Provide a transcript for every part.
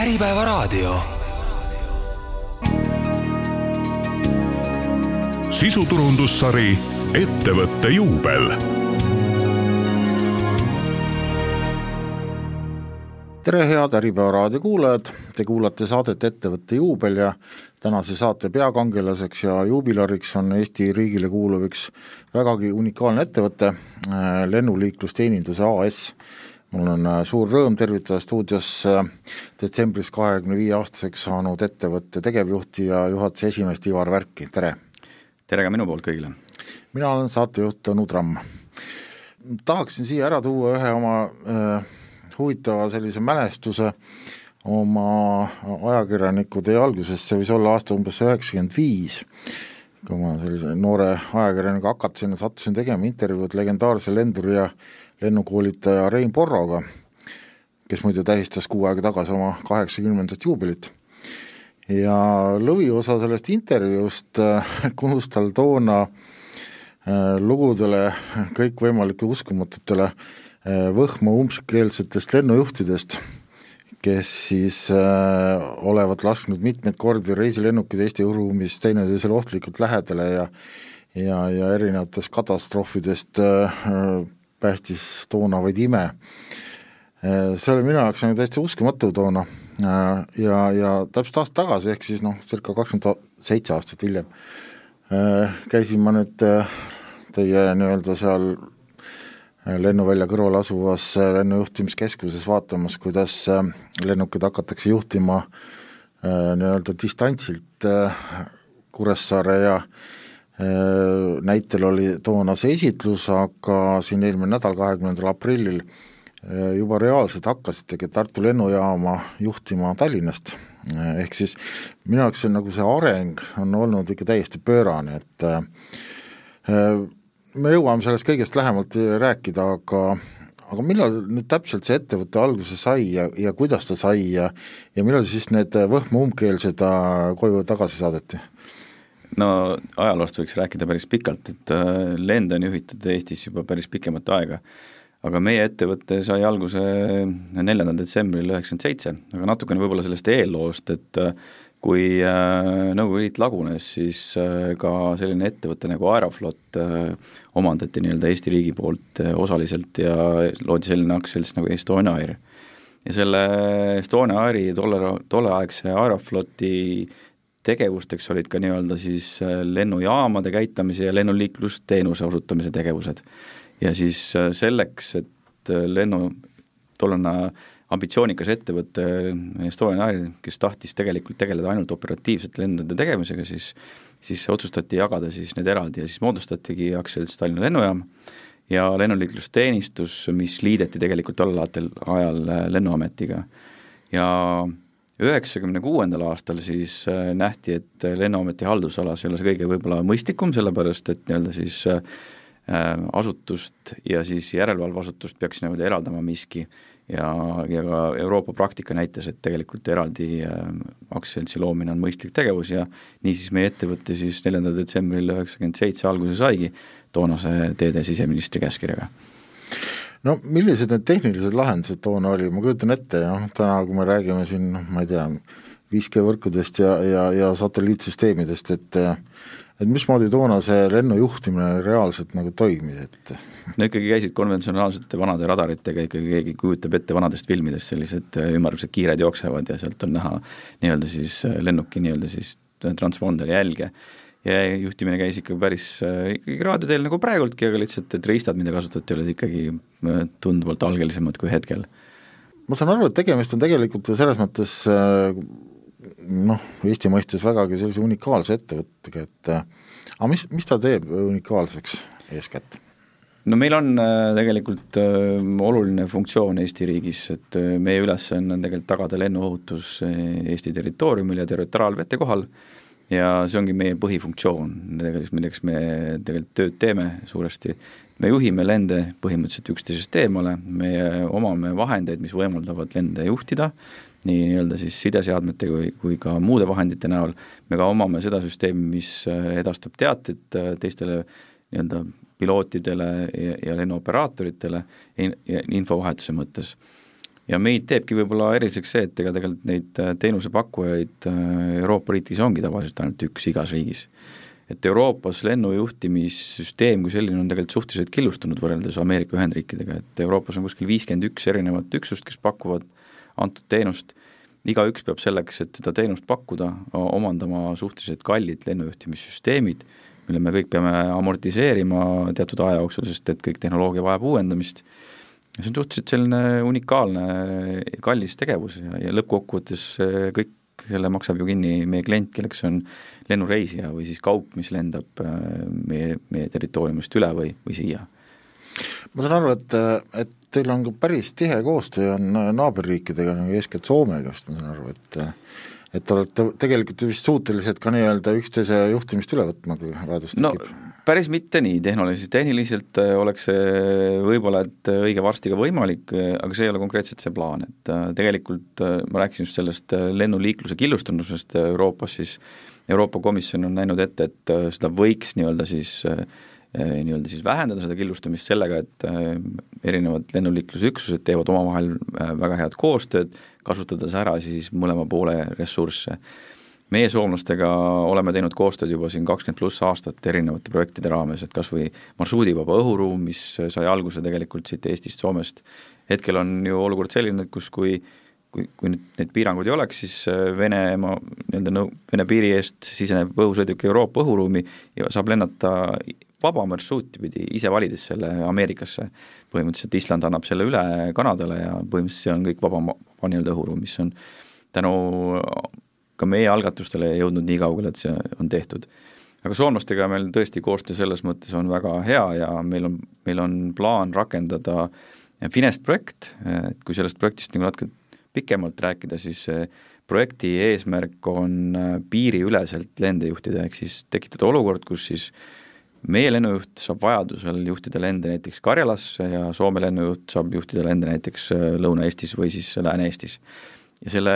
Äripäevaraadio. sisuturundussari Ettevõtte juubel tere, head Äripäeva raadio kuulajad, te kuulate saadet Ettevõtte juubel ja tänase saate peakangelaseks ja juubilariks on Eesti riigile kuuluv üks vägagi unikaalne ettevõte, lennuliiklusteeninduse AS. Mul on äh, suur rõõm tervitada stuudios äh, detsembris kahekümne viie aastaseks saanud ettevõtte tegevjuhti ja juhatuse esimeest Ivar Värki, tere! tere ka minu poolt kõigile! mina olen saatejuht Tõnu Tramm. tahaksin siia ära tuua ühe oma äh, huvitava sellise mälestuse oma ajakirjaniku tee algusest, see võis olla aasta umbes üheksakümmend viis, kui ma sellise noore ajakirjanikuga hakatasin ja sattusin tegema intervjuud legendaarse lenduri ja lennukoolitaja Rein Porroga, kes muide tähistas kuu aega tagasi oma kaheksakümnendat juubelit. ja lõviosa sellest intervjuust kulus tal toona äh, lugudele kõikvõimalikele uskumatutele Äh, võhma umbkeelsetest lennujuhtidest, kes siis äh, olevat lasknud mitmeid kordi reisilennukid Eesti õhuruumis teineteisele ohtlikult lähedale ja ja, ja erinevatest katastroofidest äh, päästis toona vaid ime äh,. see oli minu jaoks nagu täiesti uskumatu toona äh, ja, ja täpselt aasta tagasi, ehk siis noh, circa kakskümmend seitse aastat hiljem äh, käisin ma nüüd äh, teie nii-öelda seal lennuvälja kõrval asuvas äh, lennujuhtimiskeskuses vaatamas, kuidas äh, lennukeid hakatakse juhtima äh, nii-öelda distantsilt Kuressaare ja näitel oli toona see esitlus, aga siin eelmine nädal, kahekümnendal aprillil juba reaalselt hakkasitegi Tartu lennujaama juhtima Tallinnast. ehk siis minu jaoks see nagu see areng on olnud ikka täiesti pöörane, et me jõuame sellest kõigest lähemalt rääkida, aga aga millal nüüd täpselt see ettevõte alguse sai ja, ja kuidas ta sai ja ja millal siis need võhma umbkeelsed koju tagasi saadeti? No ajaloost võiks rääkida päris pikalt, et äh, lende on juhitud Eestis juba päris pikemat aega, aga meie ettevõte sai alguse neljandal detsembril üheksakümmend seitse, aga natukene võib-olla sellest eelloost, et äh, kui äh, Nõukogude Liit lagunes, siis ka selline ettevõte nagu Aeroflot omandati nii-öelda Eesti riigi poolt osaliselt ja loodi selline aktsiaselts nagu Estonia Air. ja selle Estonia Airi tolle, tolleaegse Aerofloti tegevusteks olid ka nii-öelda siis lennujaamade käitamise ja lennuliiklusteenuse osutamise tegevused. ja siis selleks, et lennu, tollane ambitsioonikas ettevõte Estonian Air, kes tahtis tegelikult tegeleda ainult operatiivsete lendude tegemisega, siis siis otsustati jagada siis need eraldi ja siis moodustatigi aktsiaselts Tallinna Lennujaam ja lennuliiklusteenistus, mis liideti tegelikult tollel ajal Lennuametiga. ja üheksakümne kuuendal aastal siis äh, nähti, et Lennuameti haldusalas ei ole see kõige võib-olla mõistlikum, sellepärast et nii-öelda siis äh, asutust ja siis järelevalveasutust peaks niimoodi eraldama miski. Ja, ja ka Euroopa praktika näitas, et tegelikult eraldi äh, aktsiaseltsi loomine on mõistlik tegevus ja niisiis meie ettevõte siis neljandal detsembril üheksakümmend seitse alguse saigi toonase teede siseministri käskkirjaga no millised need tehnilised lahendused toona oli, ma kujutan ette, noh täna, kui me räägime siin noh, ma ei tea, 5G võrkudest ja, ja, ja satelliitsüsteemidest, et et mismoodi toona see lennu juhtimine reaalselt nagu toimis, et no ikkagi käisid konventsionaalsete vanade radaritega, ikkagi keegi kujutab ette vanadest filmidest sellised äh, ümmargused kiired jooksevad ja sealt on näha nii-öelda siis äh, lennuki nii-öelda siis transponderi jälge. Ja juhtimine käis ikka päris äh, ikkagi raadioteel nagu praegultki, aga lihtsalt, et riistad, mida kasutati, olid ikkagi tunduvalt algelisemad kui hetkel. ma saan aru, et tegemist on tegelikult ju selles mõttes noh, Eesti mõistes vägagi sellise unikaalse ettevõttega, et aga mis, mis ta teeb unikaalseks eeskätt? no meil on äh, tegelikult äh, oluline funktsioon Eesti riigis, et äh, meie ülesanne on tegelikult tagada lennuohutus Eesti territooriumil ja territoriaalvete kohal ja see ongi meie põhifunktsioon, milleks me tegelikult tööd teeme suuresti. me juhime lende põhimõtteliselt üksteisest eemale, me omame vahendeid, mis võimaldavad lende juhtida, nii nii-öelda siis sideseadmete kui, kui ka muude vahendite näol, me ka omame seda süsteemi, mis edastab teateid äh, teistele nii-öelda pilootidele ja, ja lennuoperaatoritele in, infovahetuse mõttes. Ja meid teebki võib-olla eriliseks see, et ega tegelikult neid teenusepakkujaid Euroopa riikides ongi tavaliselt ainult üks igas riigis. Et Euroopas lennujuhtimissüsteem kui selline on tegelikult suhteliselt killustunud võrreldes Ameerika Ühendriikidega, et Euroopas on kuskil viiskümmend üks erinevat üksust, kes pakuvad antud teenust, igaüks peab selleks, et seda teenust pakkuda, omandama suhteliselt kallid lennujuhtimissüsteemid, mille me kõik peame amortiseerima teatud aja jooksul, sest et kõik tehnoloogia vajab uuendamist, see on suhteliselt selline unikaalne kallis tegevus ja, ja lõppkokkuvõttes kõik selle maksab ju kinni meie klient, kelleks on lennureisija või siis kaup, mis lendab äh, meie, meie territooriumist üle või, või siia. ma saan aru, et, et teil on ka päris tihe koostöö on naaberriikidega, nagu eeskätt Soomega, just ma saan aru, et et te olete tegelikult vist suutelised ka nii-öelda üksteise juhtimist üle võtma, kui vajadus tekib no,? Päris mitte nii tehniliselt, tehniliselt äh, oleks see võib-olla et õige varsti ka võimalik, äh, aga see ei ole konkreetselt see plaan, et tegelikult ma rääkisin just sellest lennuliikluse killustunusest Euroopas, siis Euroopa Komisjon on näinud ette, et äh, seda võiks nii-öelda siis äh, äh, nii-öelda siis vähendada seda killustumist sellega, et erinevad lennuliiklusüksused teevad omavahel väga head koostööd, kasutades ära siis mõlema poole ressursse. Meie soomlastega oleme teinud koostööd juba siin kakskümmend pluss aastat erinevate projektide raames, et kas või marsruudivaba õhuruum, mis sai alguse tegelikult siit Eestist, Soomest, hetkel on ju olukord selline, et kus, kui kui, kui nüüd neid piiranguid ei oleks, siis äh, Venemaa nii-öelda nõu-, Vene piiri eest siseneb õhusõiduk Euroopa õhuruumi ja saab lennata vaba marsruuti pidi, ise valides selle Ameerikasse. põhimõtteliselt Island annab selle üle Kanadale ja põhimõtteliselt see on kõik vaba, vaba nii-öelda õhuruum, mis on tänu ka meie algatustele jõudnud nii kaugele, et see on tehtud. aga soomlastega meil tõesti koostöö selles mõttes on väga hea ja meil on, meil on plaan rakendada Finest projekt, et kui sellest projektist nagu natuke pikemalt rääkida, siis projekti eesmärk on piiriüleselt lende juhtida, ehk siis tekitada olukord, kus siis meie lennujuht saab vajadusel juhtida lende näiteks Karjalasse ja Soome lennujuht saab juhtida lende näiteks Lõuna-Eestis või siis Lääne-Eestis. Ja selle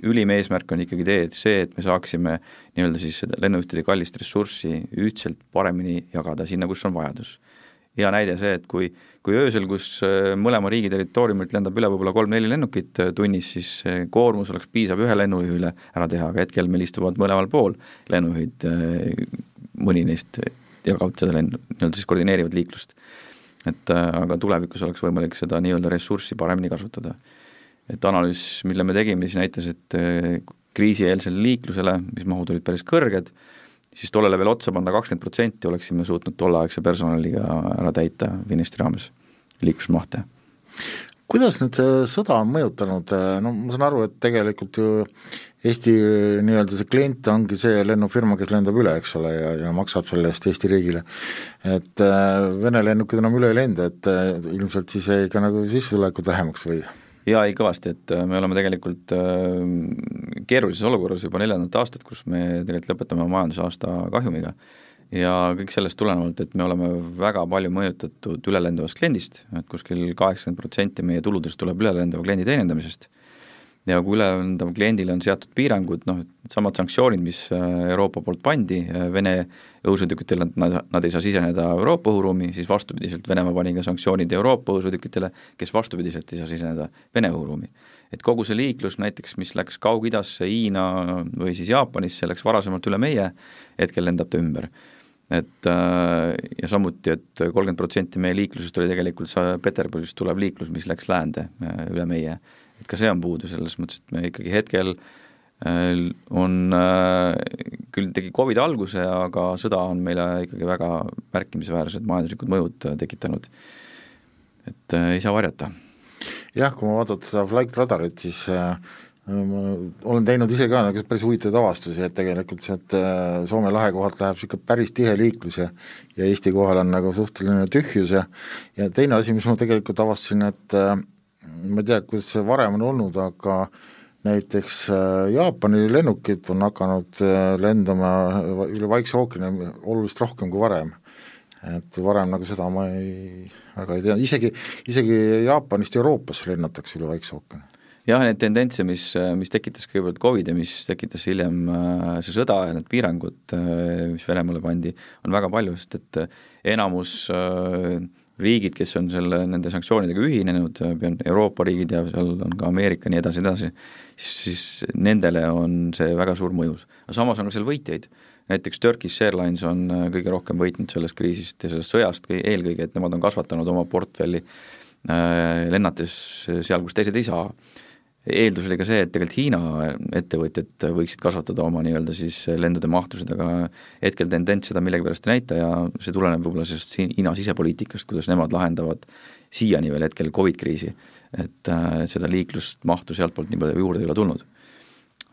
ülim eesmärk on ikkagi tee, see, et me saaksime nii-öelda siis seda lennujuhtide kallist ressurssi ühtselt paremini jagada sinna, kus on vajadus hea näide see, et kui, kui öösel, kus äh, mõlema riigi territooriumilt lendab üle võib-olla kolm-neli lennukit äh, tunnis, siis koormus oleks piisav ühe lennujuhile ära teha, aga hetkel meil istuvad mõlemal pool lennujuhid, äh, mõni neist jagavad seda lennu, nii-öelda siis koordineerivad liiklust. et aga tulevikus oleks võimalik seda nii-öelda ressurssi paremini kasutada. Et analüüs, mille me tegime, siis näitas, et kriisieelsele liiklusele, mis mahud olid päris kõrged, siis tollele veel otsa panna kakskümmend protsenti, oleksime suutnud tolleaegse personaliga ära täita Finesti raames liiklusmahte. kuidas nüüd see sõda on mõjutanud, no ma saan aru, et tegelikult ju Eesti nii-öelda see klient ongi see lennufirma, kes lendab üle, eks ole, ja, ja maksab selle eest Eesti riigile. et äh, Vene lennukid enam üle ei lenda, et äh, ilmselt siis jäi ka nagu sissetulekud vähemaks või? Jaa, ei kõvasti, et äh, me oleme tegelikult äh, keerulises olukorras juba neljandat aastat, kus me tegelikult lõpetame majandusaasta kahjumiga. ja kõik sellest tulenevalt, et me oleme väga palju mõjutatud ülelendavast kliendist, et kuskil kaheksakümmend protsenti meie tuludest tuleb ülelendava kliendi teenindamisest ja kui üleandav kliendile on seatud piirangud, noh, samad sanktsioonid, mis äh, Euroopa poolt pandi äh, Vene õhusõidukitele, nad, nad ei saa siseneda Euroopa õhuruumi, siis vastupidiselt Venemaa pani ka sanktsioonid Euroopa õhusõidukitele, kes vastupidiselt ei saa siseneda Vene õhuruumi. et kogu see liiklus näiteks, mis läks Kaug-Idasse, Hiina või siis Jaapanisse, läks varasemalt üle meie, hetkel lendab ta ümber et äh, ja samuti et, et kolmkümmend protsenti meie liiklusest oli tegelikult Peterburist tulev liiklus, mis läks läände üle meie et ka see on puudu selles mõttes, et me ikkagi hetkel äh, on äh, küll tegi Covid alguse, aga sõda on meile ikkagi väga märkimisväärsed majanduslikud mõjud äh, tekitanud. et ei saa varjata. jah, kui ma vaatan seda flight radarit, siis ma olen teinud ise ka nagu päris huvitavaid avastusi, et tegelikult sealt Soome lahe kohalt läheb niisugune päris tihe liiklus ja ja Eesti kohal on nagu suhteline tühjus ja ja teine asi, mis ma tegelikult avastasin, et ma ei tea, kuidas see varem on olnud, aga näiteks äh, Jaapani lennukid on hakanud äh, lendama üle Vaikse ookeani oluliselt rohkem kui varem. et varem nagu seda ma ei, väga ei tea, isegi, isegi Jaapanist Euroopasse lennatakse üle Vaikse ookeani jah, neid tendentse, mis, mis tekitas kõigepealt Covid ja mis tekitas hiljem äh, see sõda ja need piirangud, mis Venemaale pandi, on väga palju, sest et enamus riigid, kes on selle, nende sanktsioonidega ühinenud, Euroopa riigid ja seal on ka Ameerika ja nii edasi, edasi, siis nendele on see väga suur mõjus. aga samas on ka seal võitjaid, näiteks Turkish Airlines on äh, kõige rohkem võitnud sellest kriisist ja sellest sõjast eelkõige, et nemad on kasvatanud oma portfelli äh, lennates seal, kus teised ei saa eeldus oli ka see, et tegelikult Hiina ettevõtjad võiksid kasvatada oma nii-öelda siis lendude mahtusid, aga hetkel tendents seda millegipärast ei näita ja see tuleneb võib-olla sellest Hiina sisepoliitikast, kuidas nemad lahendavad siiani veel hetkel Covid kriisi. et, et seda liiklust, mahtu sealtpoolt nii palju juurde ei ole tulnud.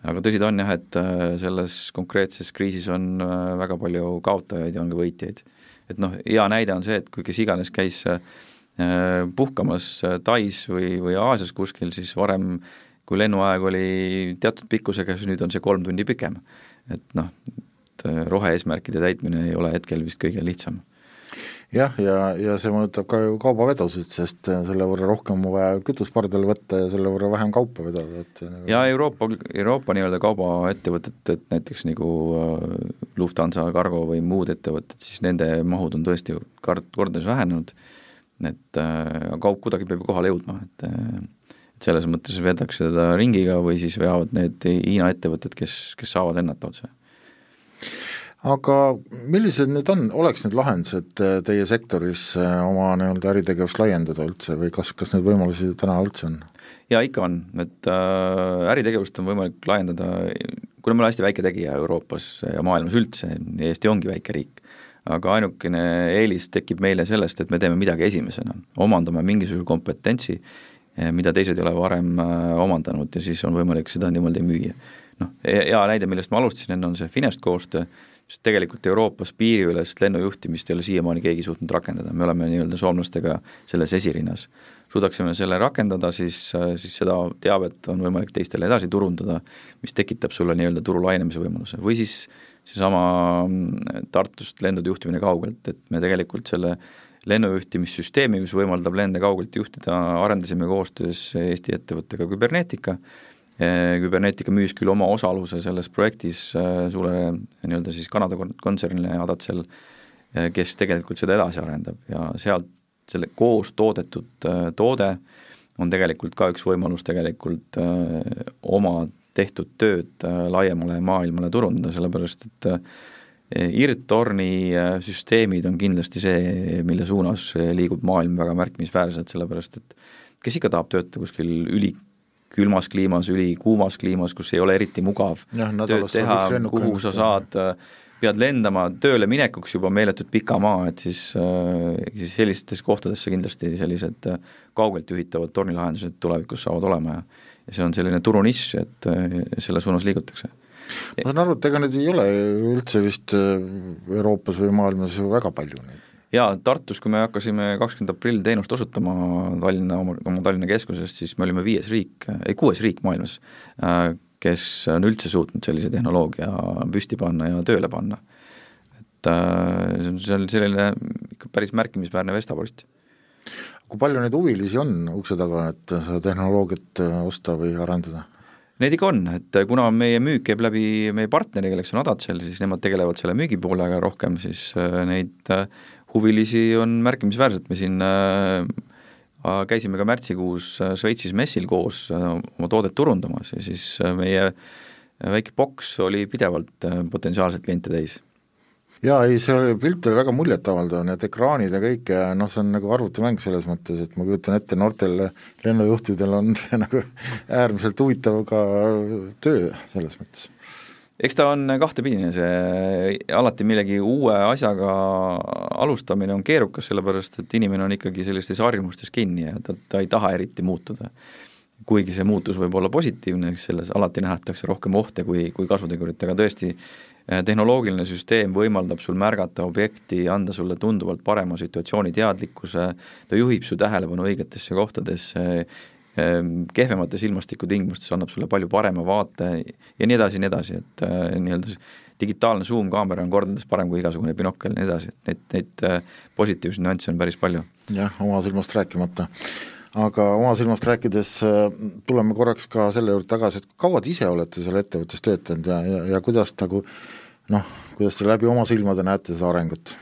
aga tõsi ta on jah, et selles konkreetses kriisis on väga palju kaotajaid ja on ka võitjaid. et noh, hea näide on see, et kui kes iganes käis äh, Äh, puhkamas äh, Tais või, või Aasias kuskil, siis varem kui lennuaeg oli teatud pikkusega, siis nüüd on see kolm tundi pikem. et noh, et äh, rohe-eesmärkide täitmine ei ole hetkel vist kõige lihtsam. jah, ja, ja, ja see mõjutab ka ju kaubavedusid, sest selle võrra rohkem on vaja kütust pardale võtta ja selle võrra vähem kaupa vedada, et nagu... ja Euroopa, Euroopa nii-öelda kaubaettevõtted, et näiteks nagu Lufthansa, Cargo või muud ettevõtted, siis nende mahud on tõesti kord, kordades vähenenud et äh, kaup kuidagi peab ju kohale jõudma, et äh, et selles mõttes veetakse seda ringiga või siis veavad need Hiina ettevõtted, kes, kes saavad lennata otse. aga millised nüüd on, oleks need lahendused äh, teie sektoris oma nii-öelda äritegevust laiendada üldse või kas, kas neid võimalusi täna üldse on? jaa, ikka on, et äh, äritegevust on võimalik laiendada, kuna me oleme hästi väike tegija Euroopas ja maailmas üldse, Eesti ongi väike riik aga ainukene eelis tekib meile sellest, et me teeme midagi esimesena, omandame mingisuguse kompetentsi, eh, mida teised ei ole varem eh, omandanud ja siis on võimalik seda niimoodi müüa. noh, hea näide, millest ma alustasin enne, on see Finest koostöö, sest tegelikult Euroopas piiriülest lennujuhtimist ei ole siiamaani keegi suutnud rakendada, me oleme nii-öelda soomlastega selles esirinnas. suudaksime selle rakendada, siis, eh, siis seda teavet on võimalik teistele edasi turundada, mis tekitab sulle nii-öelda turu laienemise võimaluse või siis seesama mm, Tartust lendude juhtimine kaugelt, et me tegelikult selle lennujuhtimissüsteemi, mis võimaldab lende kaugelt juhtida, arendasime koostöös Eesti ettevõttega Kybernetica, Kybernetica müüs küll oma osaluse selles projektis äh, suurele nii-öelda siis Kanada kontsernile Adatsel, äh, kes tegelikult seda edasi arendab ja sealt selle koos toodetud toode on tegelikult ka üks võimalus tegelikult oma tehtud tööd äh, laiemale maailmale turundada, sellepärast et äh, IRT-torni äh, süsteemid on kindlasti see, mille suunas liigub maailm väga märkimisväärselt, sellepärast et kes ikka tahab töötada kuskil ülikülmas kliimas, ülikuumas kliimas, kus ei ole eriti mugav ja, tööd teha, kuhu sa saad, pead lendama tööle minekuks juba meeletult pika maa, et siis, siis sellistes kohtades see kindlasti sellised kaugelt juhitavad tornilahendused tulevikus saavad olema ja ja see on selline turunišš, et äh, selle suunas liigutakse. ma saan aru, et ega neid ei ole üldse vist äh, Euroopas või maailmas ju väga palju neid jaa, Tartus, kui me hakkasime kakskümmend aprill teenust osutama Tallinna, oma, Tallinna keskusest, siis me olime viies riik, ei kuues riik maailmas, äh, kes on üldse suutnud sellise tehnoloogia püsti panna ja tööle panna. et see on selline ikka päris märkimisväärne vestapost kui palju neid huvilisi on ukse taga, et seda tehnoloogiat äh, osta või arendada? Neid ikka on, et kuna meie müük käib läbi meie partneri, kelleks on Adatsel, siis nemad tegelevad selle müügipoolega rohkem, siis äh, neid äh, huvilisi on märkimisväärselt, me siin käisime ka märtsikuus Šveitsis messil koos oma toodet turundamas ja siis meie väike boks oli pidevalt potentsiaalselt kliente täis. Jaa, ei see oli, pilt oli väga muljetavaldav, need ekraanid ja kõik ja noh, see on nagu arvutimäng selles mõttes, et ma kujutan ette, noortel lennujuhtidel on see nagu äärmiselt huvitav ka töö selles mõttes eks ta on kahtepidine, see alati millegi uue asjaga alustamine on keerukas, sellepärast et inimene on ikkagi sellistes harjumustes kinni ja ta, ta ei taha eriti muutuda. kuigi see muutus võib olla positiivne, eks selles alati nähatakse rohkem ohte kui, kui kasutegurit, aga tõesti Äh, tehnoloogiline süsteem võimaldab sul märgata objekti, anda sulle tunduvalt parema situatsiooni teadlikkuse, ta juhib su tähelepanu õigetesse kohtadesse, kehvemates ilmastikutingimustes annab sulle palju parema vaate ja nii edasi ja nii edasi, et äh, nii-öelda digitaalne zoom-kaamera on kordades parem kui igasugune binokkel ja nii edasi, et neid, neid äh, positiivseid nüansse on päris palju. jah, oma silmast rääkimata aga oma silmast rääkides tuleme korraks ka selle juurde tagasi, et kaua te ise olete seal ettevõttes töötanud ja, ja, ja kuidas nagu noh, kuidas te läbi oma silmade näete seda arengut?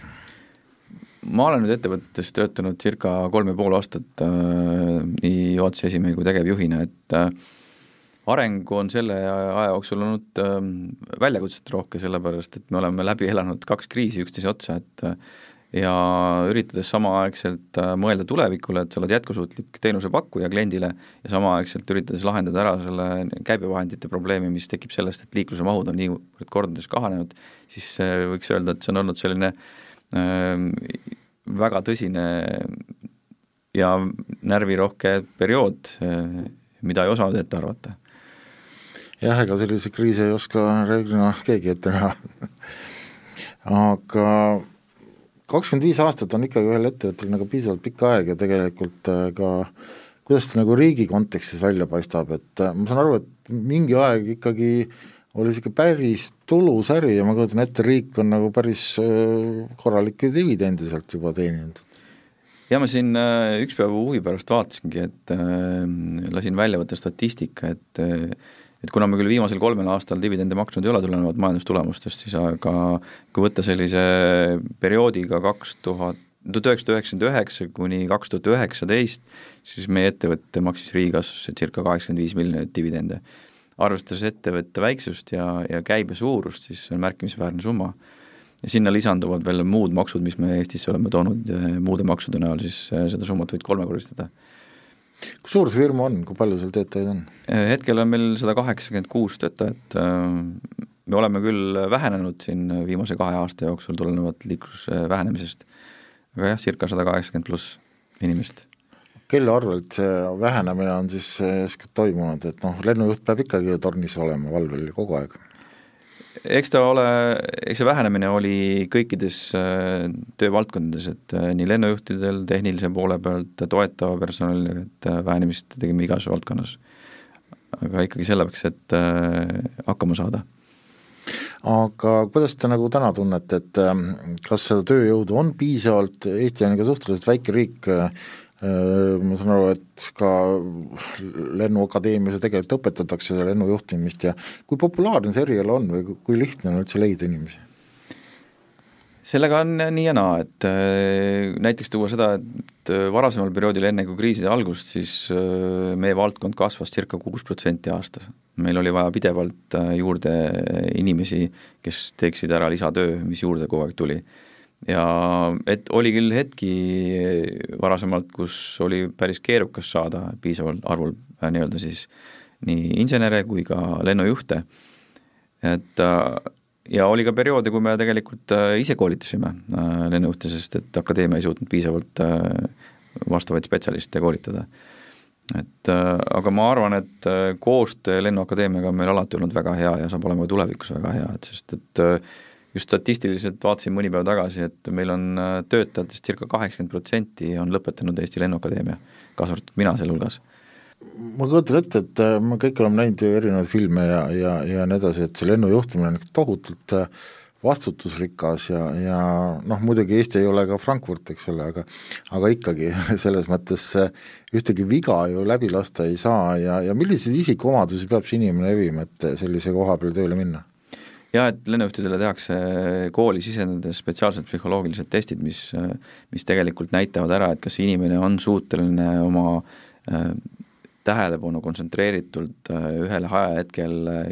Ma olen nüüd ettevõttes töötanud circa kolm ja pool aastat äh, nii juhatuse esimehe kui tegevjuhina, et äh, areng on selle aja jooksul olnud äh, väljakutset rohke, sellepärast et me oleme läbi elanud kaks kriisi üksteise otsa, et äh, ja üritades samaaegselt äh, mõelda tulevikule, et sa oled jätkusuutlik teenusepakkuja kliendile ja samaaegselt üritades lahendada ära selle käibevahendite probleemi, mis tekib sellest, et liikluse mahud on niivõrd kordades kahanenud, siis äh, võiks öelda, et see on olnud selline äh, väga tõsine ja närvirohke periood, äh, mida ei osanud ette arvata. jah, ega selliseid kriise ei oska reeglina keegi ette näha aga kakskümmend viis aastat on ikkagi ühel ettevõttel nagu piisavalt pikk aeg ja tegelikult äh, ka kuidas ta nagu riigi kontekstis välja paistab, et äh, ma saan aru, et mingi aeg ikkagi oli niisugune päris tulus äri ja ma kujutan ette, riik on nagu päris äh, korralikke dividende sealt juba teeninud. ja ma siin üks päev huvi pärast vaatasingi, et äh, lasin välja võtta statistika, et äh, et kuna me küll viimasel kolmel aastal dividende maksnud ei ole, tulenevalt majandustulemustest, siis aga kui võtta sellise perioodiga kaks tuhat, tuhat üheksasada üheksakümmend üheksa kuni kaks tuhat üheksateist, siis meie ettevõte maksis riigikassasse circa kaheksakümmend viis miljonit dividende. Arvestades ettevõtte väiksust ja, ja käibe suurust, siis see on märkimisväärne summa. ja sinna lisanduvad veel muud maksud, mis me Eestisse oleme toonud muude maksude näol, siis seda summat võid kolmekordistada kui suur see firma on, kui palju seal töötajaid on? Äh, hetkel on meil sada kaheksakümmend kuus töötajat, äh, me oleme küll vähenenud siin viimase kahe aasta jooksul tulenevalt liikluse vähenemisest, aga jah, circa sada kaheksakümmend pluss inimest. Kelle arvelt see vähenemine on siis eeskätt toimunud, et noh, lennujuht peab ikkagi tornis olema valvel kogu aeg? eks ta ole, eks see vähenemine oli kõikides äh, töövaldkondades, et äh, nii lennujuhtidel, tehnilise poole pealt, toetava personalil, et äh, vähenemist tegime igas valdkonnas. aga ikkagi selleks, et hakkama saada. aga kuidas te nagu täna tunnete, et kas seda tööjõudu on piisavalt, Eesti on ikka suhteliselt väike riik, ma saan aru, et ka Lennuakadeemias ju tegelikult õpetatakse lennujuhtimist ja kui populaarne see eriala on või kui lihtne on üldse leida inimesi? sellega on nii ja naa, et äh, näiteks tuua seda, et äh, varasemal perioodil, enne kui kriiside algust, siis meie valdkond kasvas circa kuus protsenti aastas. meil oli vaja pidevalt juurde inimesi, kes teeksid ära lisatöö, mis juurde kogu aeg tuli ja et oli küll hetki varasemalt, kus oli päris keerukas saada piisaval arvul äh, nii-öelda siis nii insenere kui ka lennujuhte, et äh, ja oli ka perioode, kui me tegelikult äh, ise koolitasime lennujuhte, sest et akadeemia ei suutnud piisavalt vastavaid spetsialiste koolitada. et aga ma arvan, et koostöö Lennuakadeemiaga on meil alati olnud väga hea ja saab olema ka tulevikus väga hea, et sest et just statistiliselt vaatasin mõni päev tagasi, et meil on äh, töötajatest circa kaheksakümmend protsenti on lõpetanud Eesti Lennuakadeemia, kaasa arvatud mina sealhulgas. ma kujutan ette, et äh, me kõik oleme näinud ju erinevaid filme ja, ja, ja nii edasi, et see lennujuhtimine on tohutult äh, vastutusrikas ja, ja noh, muidugi Eesti ei ole ka Frankfurt, eks ole, aga aga ikkagi selles mõttes ühtegi viga ju läbi lasta ei saa ja, ja milliseid isikuomadusi peab see inimene levima, et sellise koha peale tööle minna? Jah, et lennujuhtidele tehakse kooli sisenedes spetsiaalsed psühholoogilised testid, mis, mis tegelikult näitavad ära, et kas inimene on suuteline oma äh, tähelepanu kontsentreeritult äh, ühel ajahetkel äh,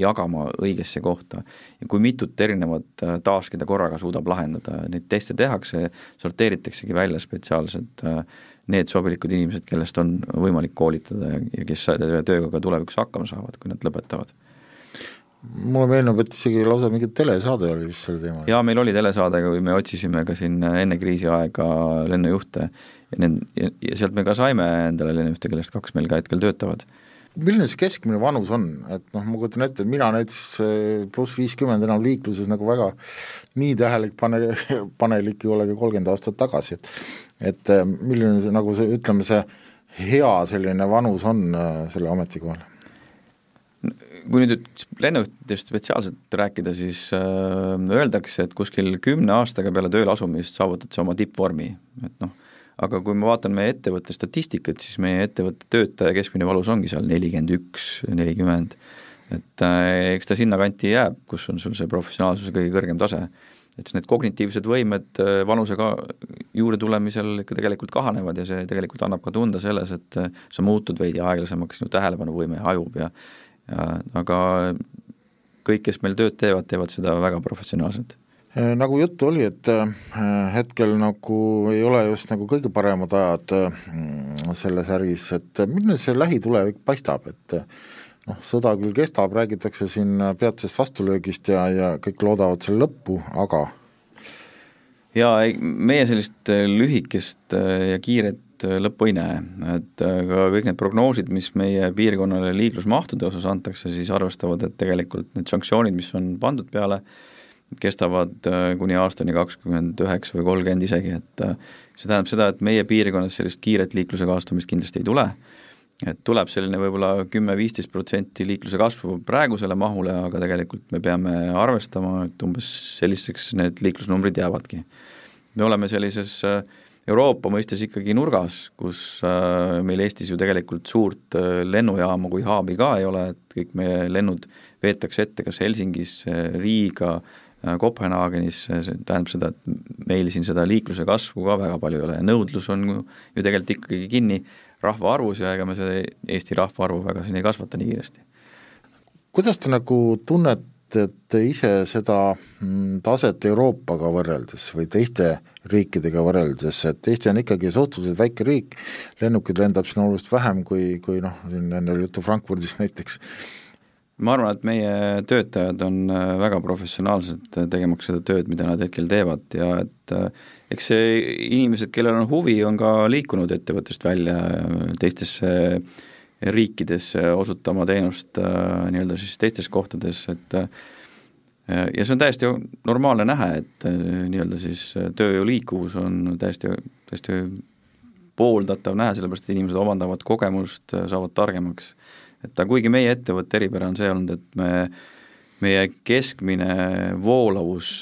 jagama õigesse kohta. ja kui mitut erinevat task'i ta korraga suudab lahendada, neid teste tehakse, sorteeritaksegi välja spetsiaalselt need sobilikud inimesed, kellest on võimalik koolitada ja kes selle tööga ka tulevikus hakkama saavad, kui nad lõpetavad mulle meenub, et isegi lausa mingi telesaade oli vist sel teemal. jaa, meil oli telesaade, kui me otsisime ka siin enne kriisiaega lennujuhte ja need, ja sealt me ka saime endale lennujuhte, kellest kaks meil ka hetkel töötavad. milline see keskmine vanus on, et noh, ma kujutan ette, mina näiteks eh, pluss viiskümmend enam liikluses nagu väga nii tähelik pane, panelik ei ole ka kolmkümmend aastat tagasi, et et eh, milline see nagu see, ütleme see hea selline vanus on eh, selle ametikohal? Kui nüüd lennujuhtidest spetsiaalselt rääkida, siis äh, öeldakse, et kuskil kümne aastaga peale tööle asumist saavutad sa oma tippvormi, et noh, aga kui ma vaatan meie ettevõtte statistikat, siis meie ettevõtte töötaja keskmine valus ongi seal nelikümmend üks, nelikümmend, et äh, eks ta sinnakanti jääb, kus on sul see professionaalsuse kõige kõrgem tase. et need kognitiivsed võimed äh, vanusega juurde tulemisel ikka tegelikult kahanevad ja see tegelikult annab ka tunda selles, et äh, sa muutud veidi aeglasemaks, sinu tähelepanuvõime hajub ja aga kõik, kes meil tööd teevad, teevad seda väga professionaalselt. Äh, nagu juttu oli, et hetkel nagu ei ole just nagu kõige paremad ajad selles äris, et milline see lähitulevik paistab, et noh, sõda küll kestab, räägitakse siin peatsest vastulöögist ja, ja kõik loodavad selle lõppu, aga jaa, ei, meie sellist äh, lühikest äh, ja kiiret äh, lõppu ei näe, et ka kõik need prognoosid, mis meie piirkonnale liiklusmahtude osas antakse, siis arvestavad, et tegelikult need sanktsioonid, mis on pandud peale, kestavad kuni aastani kakskümmend üheksa või kolmkümmend isegi, et see tähendab seda, et meie piirkonnas sellist kiiret liikluse kaastumist kindlasti ei tule. Et tuleb selline võib-olla kümme-viisteist protsenti liikluse kasvu praegusele mahule, aga tegelikult me peame arvestama, et umbes selliseks need liiklusnumbrid jäävadki. me oleme sellises äh, Euroopa mõistes ikkagi nurgas, kus äh, meil Eestis ju tegelikult suurt äh, lennujaama kui haabi ka ei ole, et kõik meie lennud veetakse ette kas Helsingis, Riiga, Kopenhaagenis, see tähendab seda, et meil siin seda liikluse kasvu ka väga palju ei ole ja nõudlus on ju, tegelikult ikkagi kinni rahvaarvus ja ega me seda Eesti rahvaarvu väga siin ei kasvata nii kiiresti. kuidas te nagu tunnetate ise seda mm, taset Euroopaga võrreldes või teiste riikidega võrreldes, et Eesti on ikkagi suhteliselt väike riik, lennukeid lendab siin oluliselt vähem kui, kui noh, siin enne oli juttu Frankfurdist näiteks, ma arvan, et meie töötajad on äh, väga professionaalsed, äh, tegemaks seda tööd, mida nad hetkel teevad ja et äh, eks see inimesed, kellel on huvi, on ka liikunud ettevõttest välja teistesse riikidesse osutama teenust nii-öelda siis teistes kohtades, et ja see on täiesti normaalne näha, et nii-öelda siis tööjõu liikuvus on täiesti, täiesti pooldatav näha, sellepärast et inimesed omandavad kogemust, saavad targemaks. Et aga kuigi meie ettevõtte eripära on see olnud, et me meie keskmine voolavus,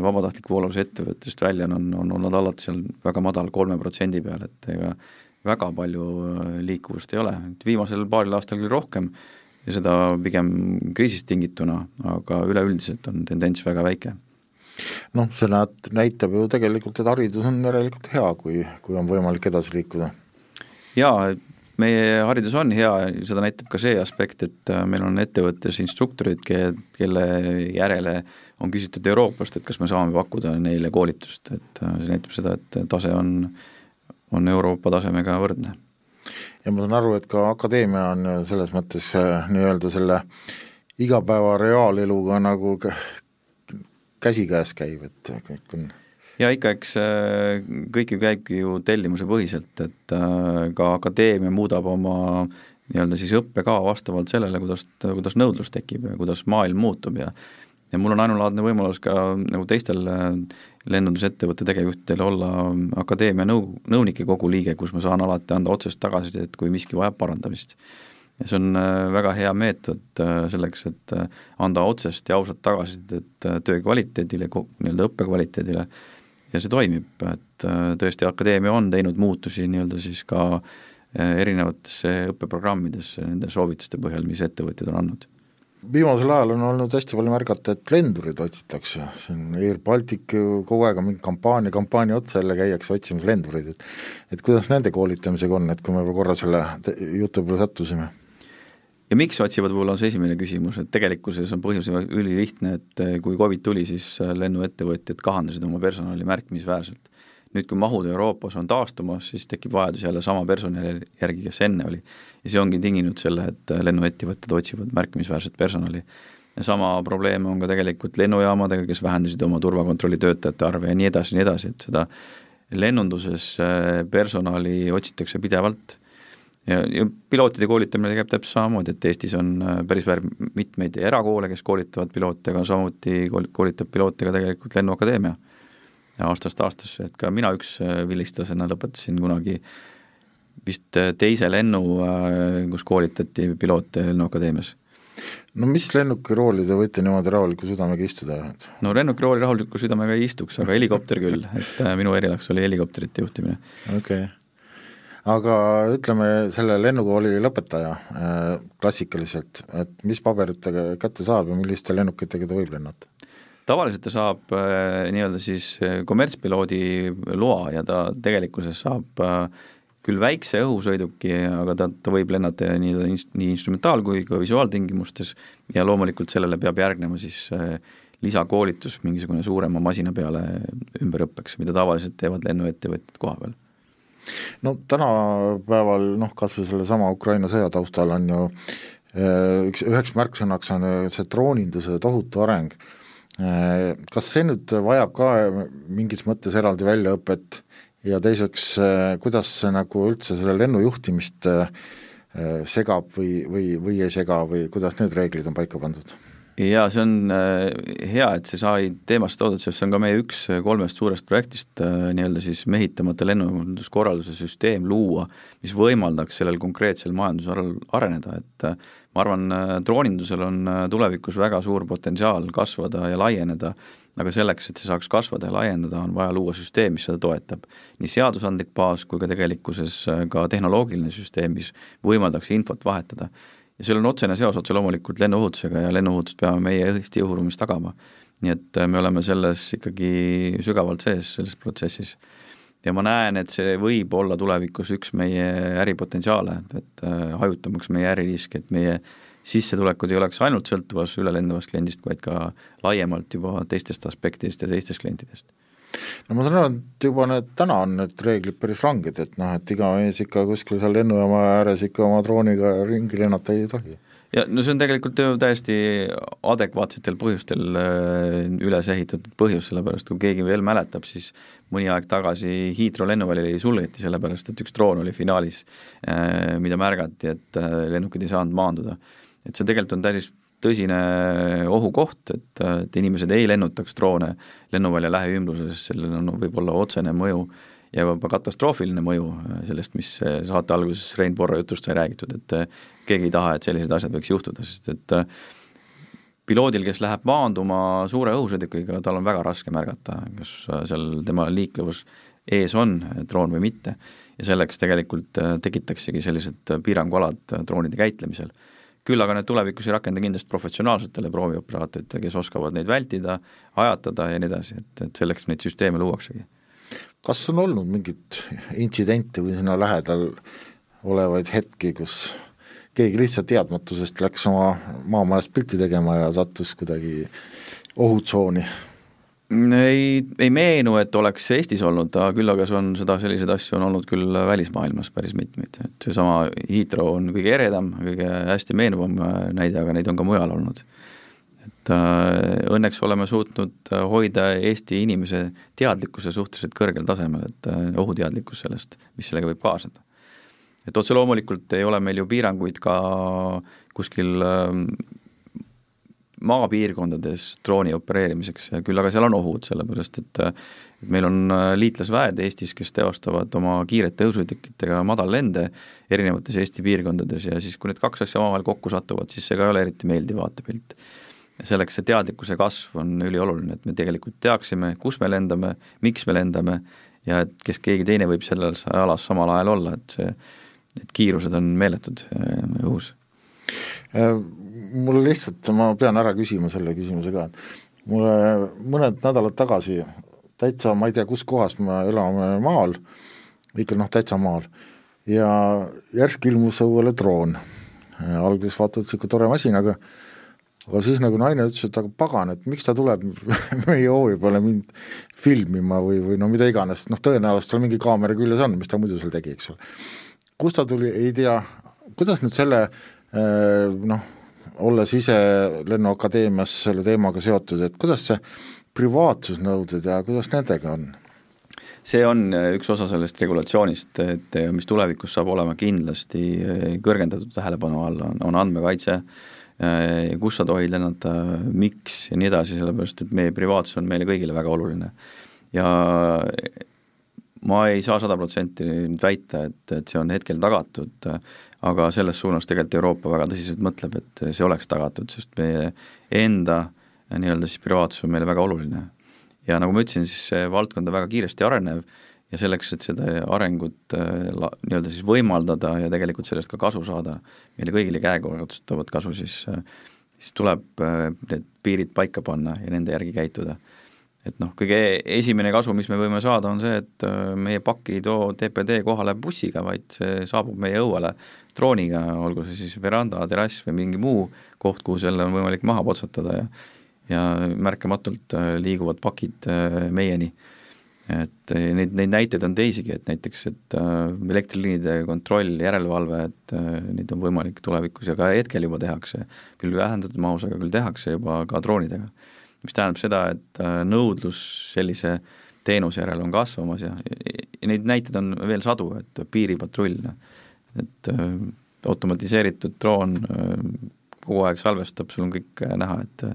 vabatahtlik voolavus ettevõttest välja on, on olnud alati seal väga madal, kolme protsendi peal, et ega väga palju äh, liikuvust ei ole, et viimasel paaril aastal küll rohkem ja seda pigem kriisist tingituna, aga üleüldiselt on tendents väga väike. Noh, see näet-, näitab ju tegelikult, et haridus on järelikult hea, kui, kui on võimalik edasi liikuda. jaa, meie haridus on hea, seda näitab ka see aspekt, et äh, meil on ettevõttes instruktorid, kelle järele on küsitud Euroopast, et kas me saame pakkuda neile koolitust, et äh, see näitab seda, et tase on, on Euroopa tasemega võrdne. ja ma saan aru, et ka akadeemia on selles mõttes äh, nii-öelda selle igapäeva reaaleluga nagu käsikäes käiv, et kõik on ja ikka, eks äh, kõik ju käibki ju tellimuse põhiselt, et äh, ka akadeemia muudab oma nii-öelda siis õppekava vastavalt sellele, kuidas, kuidas nõudlus tekib ja kuidas maailm muutub ja ja mul on ainulaadne võimalus ka nagu teistel äh, lennundusettevõtte tegevjuhtidel olla akadeemia nõu, nõunike kogu liige, kus ma saan alati anda otsest tagasisidet, kui miski vajab parandamist. ja see on väga hea meetod selleks, et anda otsest ja ausat tagasisidet töö kvaliteedile, nii-öelda õppe kvaliteedile ja see toimib, et äh, tõesti, akadeemia on teinud muutusi nii-öelda siis ka äh, erinevatesse õppeprogrammidesse nende soovituste põhjal, mis ettevõtjad on andnud viimasel ajal on olnud hästi palju märgata, et lendurid otsitakse, siin Air Baltic ju kogu aeg on mingi kampaania, kampaania otsa jälle käiakse otsimas lendureid, et et kuidas nende koolitamisega on, et kui me korra selle jutu peale sattusime ja miks otsivad, võib-olla on see esimene küsimus, et tegelikkuses on põhjus ülilihtne, et eh, kui Covid tuli, siis eh, lennuettevõtjad kahandasid oma personali märkimisväärselt. Nüüd, kui mahud Euroopas on taastumas, siis tekib vajadus jälle sama personali järgi, kes enne oli. ja see ongi tinginud selle, et lennuettevõtted otsivad märkimisväärset personali. ja sama probleem on ka tegelikult lennujaamadega, kes vähendasid oma turvakontrolli töötajate arve ja nii edasi, nii edasi, et seda lennunduses personali otsitakse pidevalt ja, ja pilootide koolitamine käib täpselt samamoodi, et Eestis on äh, päris väär mitmeid erakoole, kes koolitavad piloote, aga samuti koolitab piloote ka tegelikult Lennuakadeemia. Aastast aastasse, et ka mina üks äh, vilistlasena lõpetasin kunagi vist äh, teise lennu, kus koolitati piloote Lennuakadeemias no mis lennukirooli te võite niimoodi rahuliku südamega istuda? no lennukirooli rahuliku südamega ei istuks, aga helikopter küll, et minu erialaks oli helikopterite juhtimine. okei okay aga ütleme, selle lennukooli lõpetaja äh, klassikaliselt, et mis paberitega kätte saab ja milliste lennukitega ta võib lennata? Tavaliselt ta saab äh, nii-öelda siis äh, kommertspiloodi loa ja ta tegelikkuses saab äh, küll väikse õhusõiduki, aga ta, ta võib lennata nii, nii instrumentaal- kui ka visuaaltingimustes ja loomulikult sellele peab järgnema siis lisakoolitus mingisugune suurema masina peale ümberõppeks, mida tavaliselt teevad lennuettevõtjad koha peal. No tänapäeval noh, kas või sellesama Ukraina sõja taustal on ju üks, üheks märksõnaks on see drooninduse tohutu areng kas see nüüd vajab ka mingis mõttes eraldi väljaõpet ja teiseks, äh, kuidas see nagu üldse selle lennu juhtimist äh, segab või, või, või ei sega või kuidas need reeglid on paika pandud? jaa, see on hea, et see sai teemast toodud, sest see on ka meie üks kolmest suurest projektist, nii-öelda siis mehitamata lennunduskorralduse süsteem luua, mis võimaldaks sellel konkreetsel majandusharul areneda, et ma arvan, äh, droonindusel on äh, tulevikus väga suur potentsiaal kasvada ja laieneda, aga selleks, et see saaks kasvada ja laieneda, on vaja luua süsteem, mis seda toetab. nii seadusandlik baas kui ka tegelikkuses äh, ka tehnoloogiline süsteem, mis võimaldaks infot vahetada. ja seal on otsene seos otse loomulikult lennuohutusega ja lennuohutust peame meie Eesti õhuruumis tagama. nii et me oleme selles ikkagi sügavalt sees, selles protsessis ja ma näen, et see võib olla tulevikus üks meie äripotentsiaale, et äh, hajutamaks meie äririski, et meie sissetulekud ei oleks ainult sõltuvas ülelendavast kliendist, vaid ka laiemalt juba teistest aspektidest ja teistest klientidest. No ma saan aru, et juba need, täna on need reeglid päris ranged, et noh, et iga mees ikka kuskil seal lennujaama ääres ikka oma drooniga ringi lennata ei tohi ja no see on tegelikult ju täiesti adekvaatsetel põhjustel äh, üles ehitatud põhjus, sellepärast kui keegi veel mäletab, siis mõni aeg tagasi Heathrow lennuväli sulgeti, sellepärast et üks droon oli finaalis, äh, mida märgati, et äh, lennukid ei saanud maanduda. et see tegelikult on täis tõsine ohukoht, et, et inimesed ei lennutaks droone lennuvälja lähiümbruses, sellel on võib-olla otsene mõju ja juba katastroofiline mõju sellest, mis saate alguses Rein Porro jutust sai räägitud, et keegi ei taha, et sellised asjad võiks juhtuda, sest et äh, piloodil, kes läheb maanduma suure õhusõidukiga, tal on väga raske märgata, kas äh, seal tema liiklevus ees on droon või mitte. ja selleks tegelikult äh, tekitaksegi sellised piirangualad droonide käitlemisel. küll aga need tulevikus ei rakenda kindlasti professionaalsetele proovioperaatoritele, kes oskavad neid vältida, ajatada ja nii edasi, et, et selleks neid süsteeme luuaksegi. kas on olnud mingit intsidenti või sinna lähedal olevaid hetki, kus keegi lihtsalt teadmatusest läks oma maamajast pilti tegema ja sattus kuidagi ohutsooni? ei, ei meenu, et oleks Eestis olnud, küll aga see on seda, selliseid asju on olnud küll välismaailmas päris mitmeid, et seesama Heathrow on kõige eredam, kõige hästi meenuvam näide, aga neid on ka mujal olnud. et äh, õnneks oleme suutnud hoida Eesti inimese teadlikkuse suhteliselt kõrgel tasemel, et äh, ohuteadlikkus sellest, mis sellega võib kaasneda et otse loomulikult ei ole meil ju piiranguid ka kuskil ähm, maapiirkondades drooni opereerimiseks, küll aga seal on ohud, sellepärast et et meil on äh, liitlasväed Eestis, kes teostavad oma kiirete õhusõidukitega madallende erinevates Eesti piirkondades ja siis, kui need kaks asja omavahel kokku satuvad, siis see ka ei ole eriti meeldiv vaatepilt. selleks see teadlikkuse kasv on ülioluline, et me tegelikult teaksime, kus me lendame, miks me lendame ja et kes keegi teine võib selles alas samal ajal olla, et see need kiirused on meeletud äh, õhus. Äh, mul lihtsalt, ma pean ära küsima selle küsimuse ka, et mulle mõned nädalad tagasi täitsa, ma ei tea, kus kohas me elame maal, ikka noh, täitsa maal, ja järsku ilmus õuele droon. alguses vaatad, niisugune tore masin, aga aga siis nagu naine ütles, et aga pagan, et miks ta tuleb meie hoovi peale mind filmima või, või no mida iganes, noh tõenäoliselt tal mingi kaamera küljes on, mis ta muidu seal tegi, eks ole kust ta tuli, ei tea, kuidas nüüd selle eh, noh, olles ise Lennuakadeemias selle teemaga seotud, et kuidas see privaatsusnõuded ja kuidas nendega on? see on eh, üks osa sellest regulatsioonist, et eh, mis tulevikus saab olema kindlasti kõrgendatud tähelepanu all, on, on andmekaitse, kus sa tohid lennata, miks ja nii edasi, sellepärast et meie privaatsus on meile kõigile väga oluline. ja ma ei saa sada protsenti nüüd väita, et, et see on hetkel tagatud, aga selles suunas tegelikult Euroopa väga tõsiselt mõtleb, et see oleks tagatud, sest meie enda nii-öelda siis privaatsus on meile väga oluline. ja nagu ma ütlesin, siis see valdkond on väga kiiresti arenev ja selleks, et seda arengut nii-öelda siis võimaldada ja tegelikult sellest ka kasu saada, meile kõigile käega otsutavat kasu, siis siis tuleb need piirid paika panna ja nende järgi käituda et noh, kõige esimene kasu, mis me võime saada, on see, et äh, meie pakk ei too TPD kohale bussiga, vaid see saabub meie õuele drooniga, olgu see siis veranda, terrass või mingi muu koht, kuhu selle on võimalik maha potsatada ja ja märkamatult äh, liiguvad pakid äh, meieni. et neid, neid näiteid on teisigi, et näiteks, et elektriliinide kontroll, järelevalve, et neid on võimalik tulevikus ja ka hetkel juba tehakse, küll vähendatud mahus, aga küll tehakse juba ka droonidega mis tähendab seda, et äh, nõudlus sellise teenuse järele on kasvamas ja, ja neid näiteid on veel sadu, et piiripatrull, et äh, automatiseeritud droon äh, kogu aeg salvestab, sul on kõik näha, et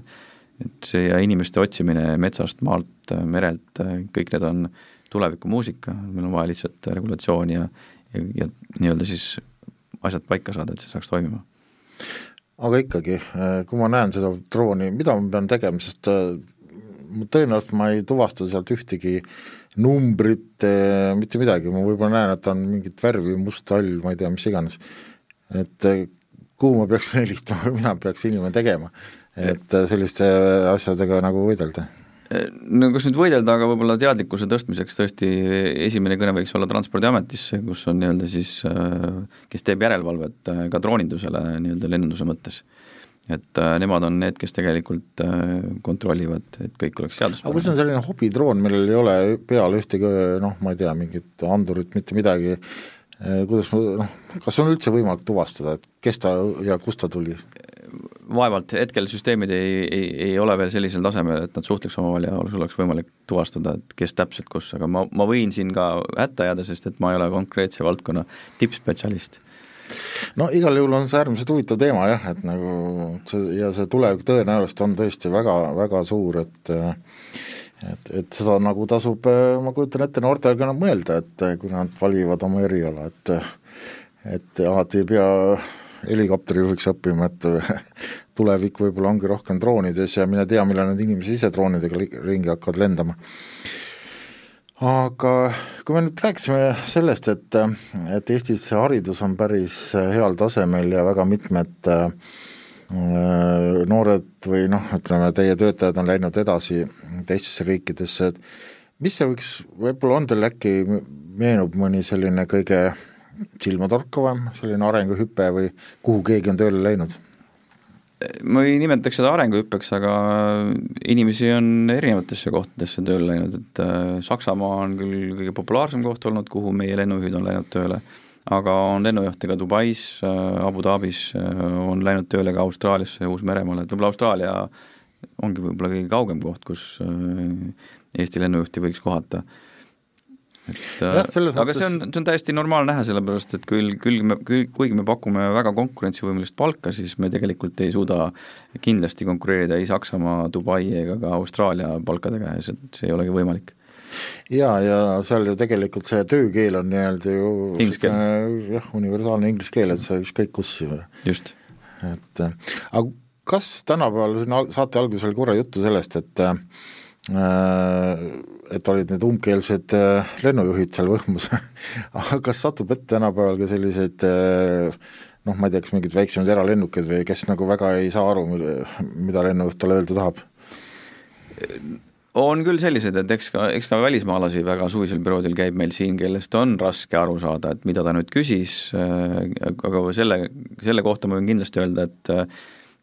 et see ja inimeste otsimine metsast, maalt, merelt, kõik need on tulevikumuusika, meil on vaja lihtsalt regulatsiooni ja ja, ja nii-öelda siis asjad paika saada, et see saaks toimima aga ikkagi, äh, kui ma näen seda drooni, mida ma pean tegema, sest äh, tõenäoliselt ma ei tuvasta sealt ühtegi numbrit, äh, mitte midagi, ma võib-olla näen, et on mingit värvi, must, hall, ma ei tea, mis iganes. et kuhu ma peaks helistama mida peaks inimene tegema, et selliste asjadega nagu võidelda no kas nüüd võidelda, aga võib-olla teadlikkuse tõstmiseks tõesti esimene kõne võiks olla Transpordiametisse, kus on nii-öelda siis, kes teeb järelevalvet äh, ka droonindusele nii-öelda lennunduse mõttes. et äh, nemad on need, kes tegelikult äh, kontrollivad, et kõik oleks seaduspärane. aga kui see on selline hobidroon, millel ei ole peal ühtegi noh, ma ei tea, mingit andurit, mitte midagi, kuidas ma noh, kas on üldse võimalik tuvastada, et kes ta ja kust ta tuli? Vaevalt, hetkel süsteemid ei, ei, ei ole veel sellisel tasemel, et nad suhtleks omavahel ja sul oleks võimalik tuvastada, et kes täpselt kus, aga ma, ma võin siin ka hätta jääda, sest et ma ei ole konkreetse valdkonna tippspetsialist. no igal juhul on see äärmiselt huvitav teema jah, et nagu see ja see tulevik tõenäoliselt on tõesti väga, väga suur, et et, et seda nagu tasub, ma kujutan ette, noortel ka mõelda, et kui nad valivad oma eriala, et et alati ei pea helikopterijuhiks õppima, et tulevik võib-olla ongi rohkem droonides ja mine tea, millal need inimesed ise droonidega ringi hakkavad lendama. aga kui me nüüd rääkisime sellest, et, et Eestis haridus on päris heal tasemel ja väga mitmed äh, noored või noh, ütleme teie töötajad on läinud edasi teistesse riikidesse, et mis see võiks, võib-olla on teil äkki, meenub mõni selline kõige silmatorkavam selline arenguhüpe või kuhu keegi on tööle läinud? ma ei nimetaks seda arenguhüppeks, aga inimesi on erinevatesse kohtadesse tööle läinud, et äh, Saksamaa on küll kõige populaarsem koht olnud, kuhu meie lennujuhid on läinud tööle, aga on lennujuhte ka Dubais, äh, Abu Dhabis, äh, on läinud tööle ka Austraaliasse ja Uus-Meremaale, et võib-olla Austraalia ongi võib-olla kõige kaugem koht, kus Eesti lennujuhti võiks kohata et ja, äh, aga mõttes... see on, see on täiesti normaalne näha, sellepärast et küll, küll me, kuigi me pakume väga konkurentsivõimelist palka, siis me tegelikult ei suuda kindlasti konkureerida ei Saksamaa, Dubai ega ka Austraalia palkadega ja see, see ei olegi võimalik ja, ja seal ju tegelikult see töökeel on nii-öelda ju jah, universaalne inglise keel, et sa ükskõik kus ju. just. et aga kas tänapäeval, siin saate alguses oli korra juttu sellest, et äh, et olid need umbkeelsed äh, lennujuhid seal Võhmus aga kas satub ette tänapäeval ka selliseid äh, noh, ma ei tea, kas mingid väiksemad eralennukeid või kes nagu väga ei saa aru, mida lennujuht talle öelda tahab? on küll selliseid, et eks ka, eks ka välismaalasi väga suvisel perioodil käib meil siin, kellest on raske aru saada, et mida ta nüüd küsis, äh, aga selle, selle kohta ma võin kindlasti öelda, et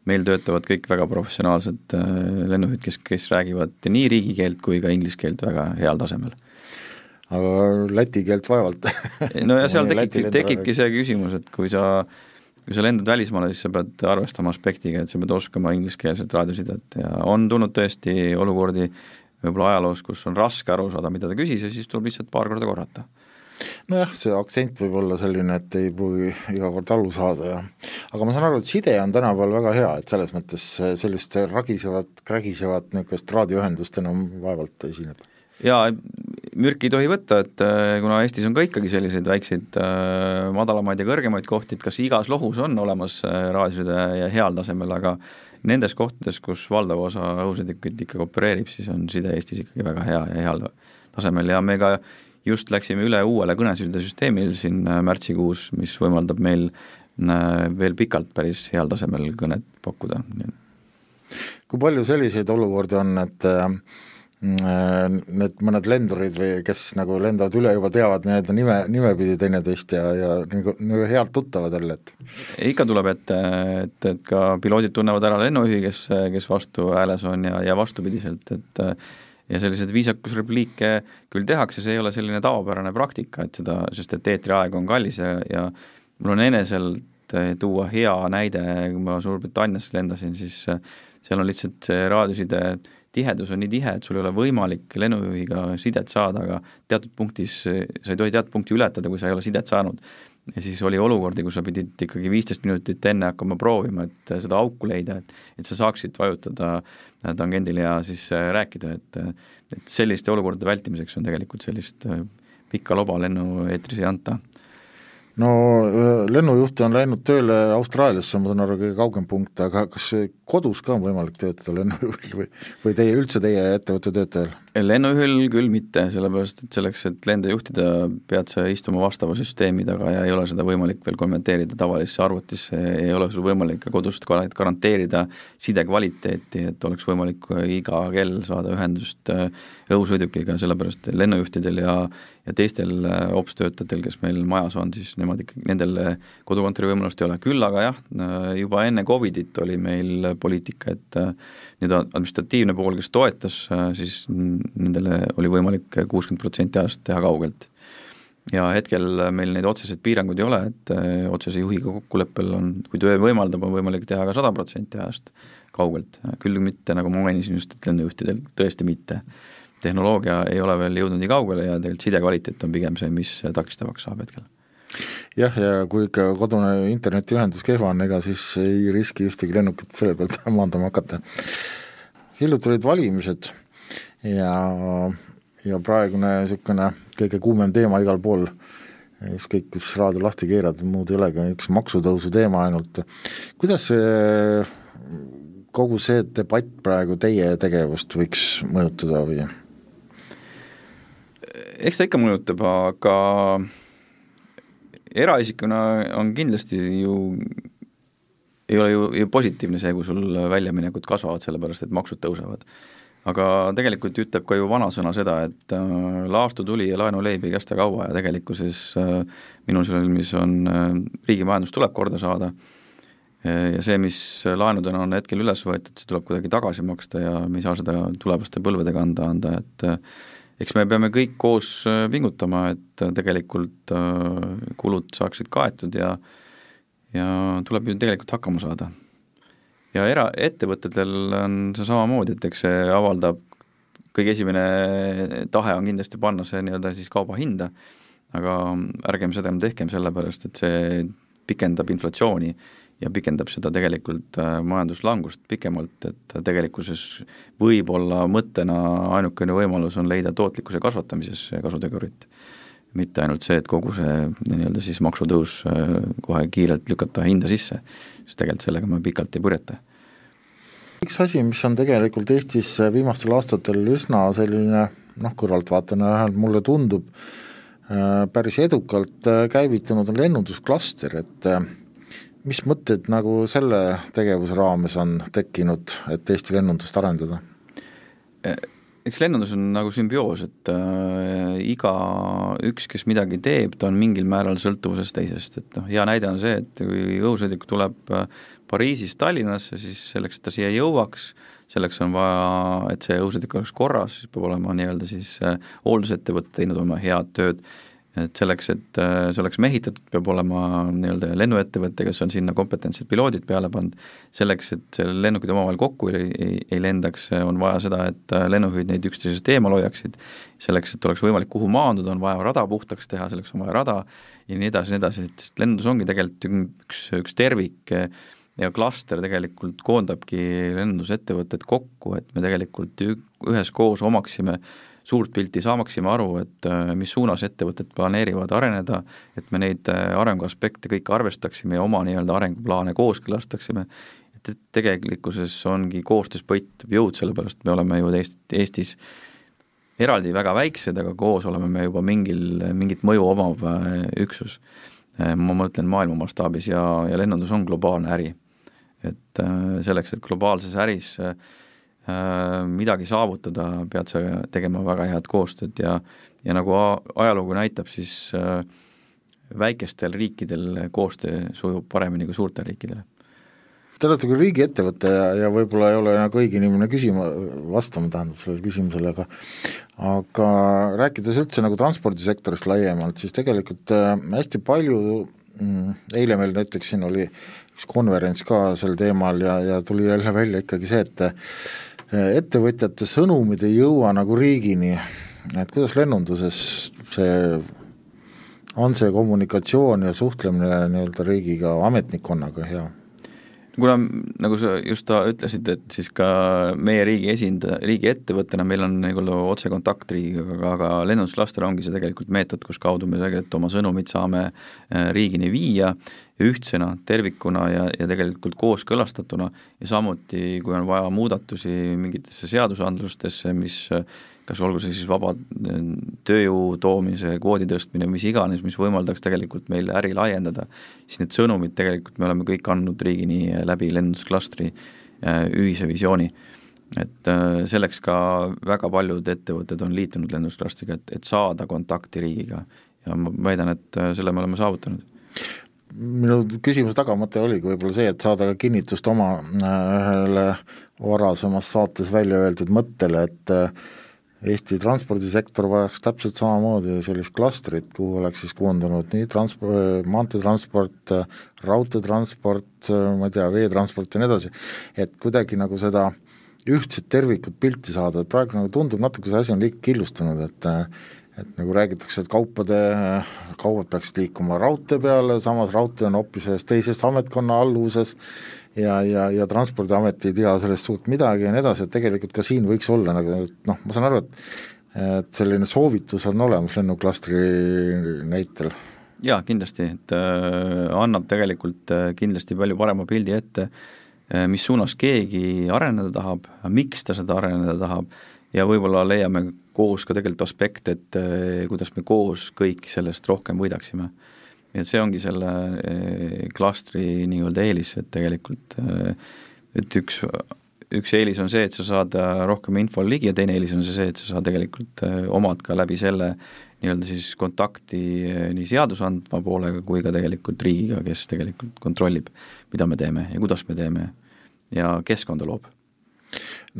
meil töötavad kõik väga professionaalsed äh, lennujuhid, kes, kes räägivad nii riigikeelt kui ka inglise keelt väga heal tasemel. aga läti keelt vaevalt. No ja seal tekibki, tekibki see küsimus, et kui sa kui sa lendad välismaale, siis sa pead arvestama aspektiga, et sa pead oskama ingliskeelset raadiosidet. Ja on tulnud tõesti olukordi võib-olla ajaloos, kus on raske aru saada, mida ta küsis ja siis tuleb lihtsalt paar korda korrata nojah, see aktsent võib olla selline, et ei pruugi iga kord aru saada ja aga ma saan aru, et side on tänapäeval väga hea, et selles mõttes sellist ragisevat, krägisevat niisugust raadioühendust enam vaevalt esineb. jaa, mürki ei tohi võtta, et äh, kuna Eestis on ka ikkagi selliseid väikseid äh, madalamaid ja kõrgemaid kohti, et kas igas lohus on olemas raadioside ja heal tasemel, aga nendes kohtades, kus valdav osa õhusõidukit ikkagi opereerib, siis on side Eestis ikkagi väga hea ja heal tasemel. Ja me ka just läksime üle uuele kõnesidesüsteemile siin äh, märtsikuus, mis võimaldab meil äh, veel pikalt päris heal tasemel kõnet pakkuda. kui palju selliseid olukordi on, et need mõned lendurid või kes nagu lendavad üle, juba teavad nii-öelda nime, nimepidi teineteist ja, ja nagu, nagu head tuttavad jälle, et ikka tuleb ette, et, et ka piloodid tunnevad ära lennujuhi, kes, kes vastu hääles on ja, ja vastupidiselt, et ja selliseid viisakusrepliike küll tehakse, see ei ole selline tavapärane praktika, et seda, sest et eetriaeg on kallis ja, ja mul on eneselt tuua hea näide, kui ma Suurbritanniasse lendasin, siis seal on lihtsalt see raadioside tihedus on nii tihe, et sul ei ole võimalik lennujuhiga sidet saada, aga teatud punktis, sa ei tohi teatud punkti ületada, kui sa ei ole sidet saanud. Ja siis oli olukordi, kus sa pidid ikkagi viisteist minutit enne hakkama proovima, et seda auku leida, et et sa saaksid vajutada tangendile ja siis rääkida, et et selliste olukordade vältimiseks on tegelikult sellist pikka loba lennueetris ei anta. No lennujuht on läinud tööle Austraaliasse, ma saan aru, kõige kaugem punkt, aga kas kodus ka on võimalik töötada lennujuhil või, või teie, üldse teie ettevõtte töötajal? lennujuhil küll mitte, sellepärast et selleks, et lende juhtida, pead sa istuma vastava süsteemi taga ja ei ole seda võimalik veel konverteerida tavalisse arvutisse, ei ole sul võimalik ka kodust garanteerida side kvaliteeti, et oleks võimalik iga kell saada ühendust äh, õhusõidukiga, sellepärast lennujuhtidel ja ja teistel äh, ops-töötajatel, kes meil majas on, siis nemad ikkagi, nendel kodukontori võimalust ei ole, küll aga jah, äh, juba enne Covidit oli meil poliitika, et nii-öelda administratiivne pool, kes toetas, siis nendele oli võimalik kuuskümmend protsenti ajast teha kaugelt. ja hetkel meil neid otseseid piiranguid ei ole, et äh, otsese juhiga kokkuleppel on, kui töö võimaldab, on võimalik teha ka sada protsenti ajast kaugelt, küll mitte, nagu ma mainisin just, et lennujuhtidel tõesti mitte. tehnoloogia ei ole veel jõudnud nii kaugele ja tegelikult side kvaliteet on pigem see, mis takistavaks saab hetkel jah, ja kui ikka kodune internetiühendus kehva on, ega siis ei riski ühtegi lennukit selle pealt maandama hakata. hiljuti olid valimised ja, ja praegune niisugune kõige kuumem teema igal pool, ükskõik, kus raadio lahti keerad, muud ei olegi, üks maksutõusu teema ainult. kuidas see, kogu see debatt praegu teie tegevust võiks mõjutada või? eks ta ikka mõjutab, aga eraisikuna on kindlasti ju ei ole ju, ju positiivne see, kui sul väljaminekud kasvavad, sellepärast et maksud tõusevad. Aga tegelikult ütleb ka ju vanasõna seda, et äh, laastu tuli ja laenuleib ei kesta kaua ja tegelikkuses äh, minu silmis on äh,, riigi majandus tuleb korda saada. Äh, ja see, mis laenudena on hetkel üles võetud, see tuleb kuidagi tagasi maksta ja me ei saa seda tulevaste põlvedega anda, anda, et äh, eks me peame kõik koos äh, pingutama, et tegelikult kulud saaksid kaetud ja ja tuleb ju tegelikult hakkama saada. Ja eraettevõtetel on see samamoodi, et eks see avaldab, kõige esimene tahe on kindlasti panna see nii-öelda siis kauba hinda, aga ärgem seda tehkem, sellepärast et see pikendab inflatsiooni ja pikendab seda tegelikult äh, majanduslangust pikemalt, et tegelikkuses võib-olla mõttena ainukene võimalus on leida tootlikkuse kasvatamises kasutegurit. mitte ainult see, et kogu see nii-öelda siis maksutõus äh, kohe kiirelt lükata hinda sisse, sest tegelikult sellega me pikalt ei purjeta üks asi, mis on tegelikult Eestis viimastel aastatel üsna selline noh, kõrvaltvaatajana vähemalt mulle tundub, äh, päris edukalt äh, käivitunud on lennundusklaster, et äh, mis mõtted nagu selle tegevuse raames on tekkinud, et Eesti lennundust arendada? eks lennundus on nagu sümbioos, et äh, igaüks, kes midagi teeb, ta on mingil määral sõltuvuses teisest, et noh, hea näide on see, et kui õhusõiduk tuleb Pariisist Tallinnasse, siis selleks, et ta siia jõuaks, selleks on vaja, et see õhusõiduk oleks korras, siis peab olema nii-öelda siis hooldusettevõte teinud oma head tööd et selleks, et äh, see oleks mehitatud, peab olema nii-öelda lennuettevõte, kes on sinna kompetentsed piloodid peale pannud, selleks, et lennukid omavahel kokku ei, ei, ei lendaks, on vaja seda, et äh, lennujuhid neid üksteisest eemal hoiaksid, selleks, et oleks võimalik kuhu maanduda, on vaja rada puhtaks teha, selleks on vaja rada ja nii edasi, nii edasi, et lendus ongi tegelikult üks, üks tervik ja klaster tegelikult koondabki lennundusettevõtted kokku, et me tegelikult üheskoos omaksime suurt pilti, saamaksime aru, et äh, mis suunas ettevõtted planeerivad areneda, et me neid äh, arenguaspekte kõiki arvestaksime ja oma nii-öelda arenguplaane kooskõlastaksime, et, et tegelikkuses ongi koostöös peitub jõud, sellepärast me oleme ju Eest, Eestis eraldi väga väiksed, aga koos oleme me juba mingil, mingit mõju omav äh, üksus. ma mõtlen maailma mastaabis ja, ja lennundus on globaalne äri et selleks, et globaalses äris midagi saavutada, pead sa tegema väga head koostööd ja ja nagu ajalugu näitab, siis väikestel riikidel koostöö sujub paremini kui suurtel riikidel. Te olete küll riigiettevõte ja, ja võib-olla ei ole nagu õige inimene küsima, vastama tähendab sellele küsimusele, aga aga rääkides üldse nagu transpordisektorist laiemalt, siis tegelikult äh, hästi palju mm, eile meil näiteks siin oli üks konverents ka sel teemal ja, ja tuli jälle välja ikkagi see, et äh, ettevõtjate sõnumid ei jõua nagu riigini, et kuidas lennunduses see on see kommunikatsioon ja suhtlemine nii-öelda riigiga, ametnikkonnaga hea? Kuna nagu sa just ütlesid, et siis ka meie riigi esindaja, riigiettevõttena meil on nagu otsekontakt riigiga, aga lennundusklaster ongi see tegelikult meetod, kus kaudu me tegelikult oma sõnumit saame äh, riigini viia ühtsena, tervikuna ja, ja tegelikult kooskõlastatuna. Ja samuti, kui on vaja muudatusi mingitesse seadusandlustesse, mis kas olgu see siis vaba äh, tööjõu toomise, kvoodi tõstmine, mis iganes, mis võimaldaks tegelikult meil äri laiendada, siis need sõnumid tegelikult me oleme kõik andnud riigini läbi lennundusklastri äh, ühise visiooni. et äh, selleks ka väga paljud ettevõtted on liitunud lennundusklastriga, et, et saada kontakti riigiga ja ma väidan, et selle me oleme saavutanud minu küsimuse tagamõte oligi võib-olla see, et saada ka kinnitust oma ühele varasemas saates välja öeldud mõttele, et Eesti transpordisektor vajaks täpselt samamoodi sellist klastrit, kuhu oleks siis koondunud nii trans-, maanteetransport, raudteetransport, ma ei tea, veetransport ja nii edasi, et kuidagi nagu seda ühtset tervikut pilti saada, et praegu nagu tundub natuke see asi on liiga killustunud, et et nagu räägitakse, et kaupade, kaubad peaksid liikuma raudtee peale, samas raudtee on hoopis ühes teises ametkonna alluvuses ja, ja, ja Transpordiamet ei tea sellest suurt midagi ja nii edasi, et tegelikult ka siin võiks olla nagu noh, ma saan aru, et et selline soovitus on olemas lennuklastri näitel. jaa, kindlasti, et äh, annab tegelikult äh, kindlasti palju parema pildi ette äh,, mis suunas keegi areneda tahab, miks ta seda areneda tahab ja võib-olla leiame koos ka tegelikult aspekte, et äh, kuidas me koos kõik sellest rohkem võidaksime. Et see ongi selle eh, klastri nii-öelda eelis, et tegelikult eh, et üks, üks eelis on see, et sa saad eh, rohkem infole ligi ja teine eelis on see, et sa saad tegelikult omad ka läbi selle nii-öelda siis kontakti nii seadusandva poolega kui ka tegelikult riigiga, kes tegelikult kontrollib, mida me teeme ja kuidas me teeme ja keskkonda loob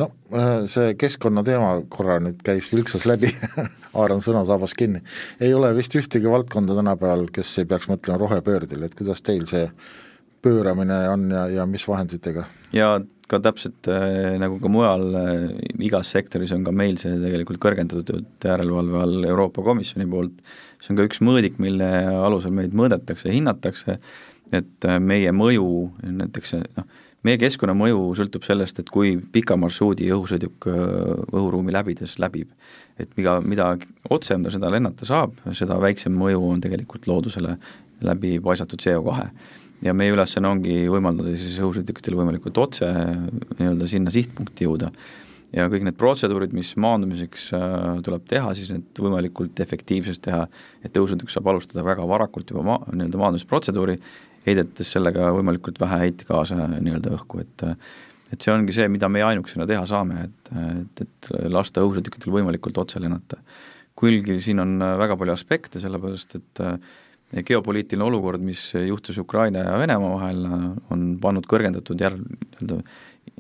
no äh, see keskkonnateema korra nüüd käis vilksas läbi haaran sõnasaabast kinni. ei ole vist ühtegi valdkonda tänapäeval, kes ei peaks mõtlema rohepöördele, et kuidas teil see pööramine on ja, ja mis vahenditega? ja ka täpselt äh, nagu ka mujal äh,, igas sektoris on ka meil see tegelikult kõrgendatud järelevalve all Euroopa Komisjoni poolt, see on ka üks mõõdik, mille alusel meid mõõdetakse hinnatakse, et meie mõju näiteks noh, meie keskkonnamõju sõltub sellest, et kui pika marsruudi õhusõiduk äh, õhuruumi läbides läbib. et mida, mida otsem ta seda lennata saab, seda väiksem mõju on tegelikult loodusele läbi paisatud CO2. ja meie ülesanne ongi võimaldada siis õhusõidukitel võimalikult otse nii-öelda sinna sihtpunkti jõuda ja kõik need protseduurid, mis maandumiseks äh, tuleb teha, siis need võimalikult efektiivselt teha, et õhusõiduk saab alustada väga varakult juba maa, nii-öelda maandumisprotseduuri heidetes sellega võimalikult vähe heitgaase nii-öelda õhku, et et see ongi see, mida meie ainukesena teha saame, et, et, et lasta õhusõidukitel võimalikult otse lennata. kuigi siin on väga palju aspekte, sellepärast et geopoliitiline olukord, mis juhtus Ukraina ja Venemaa vahel, on pannud kõrgendatud järg, nii-öelda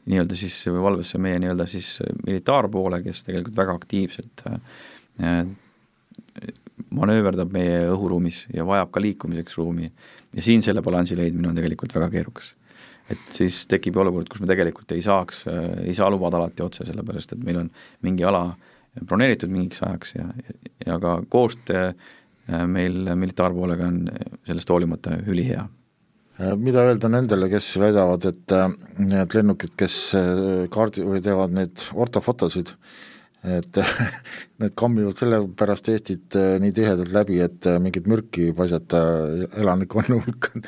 nii-öelda siis valvesse meie nii-öelda siis militaarpoole, kes tegelikult väga aktiivselt manööverdab meie õhuruumis ja vajab ka liikumiseks ruumi ja siin selle balansi leidmine on tegelikult väga keerukas. et siis tekib olukord, kus me tegelikult ei saaks, ei saa lubada alati otse, sellepärast et meil on mingi ala broneeritud mingiks ajaks ja, ja ka koostöö äh, meil militaarpoolega on sellest hoolimata ülihea äh, mida öelda nendele, kes väidavad, et äh, need lennukid, kes kaardi või teevad neid ortofotosid, et need kammivad sellepärast Eestit äh, nii tihedalt läbi, et äh, mingit mürki paisata elanikkonna hulka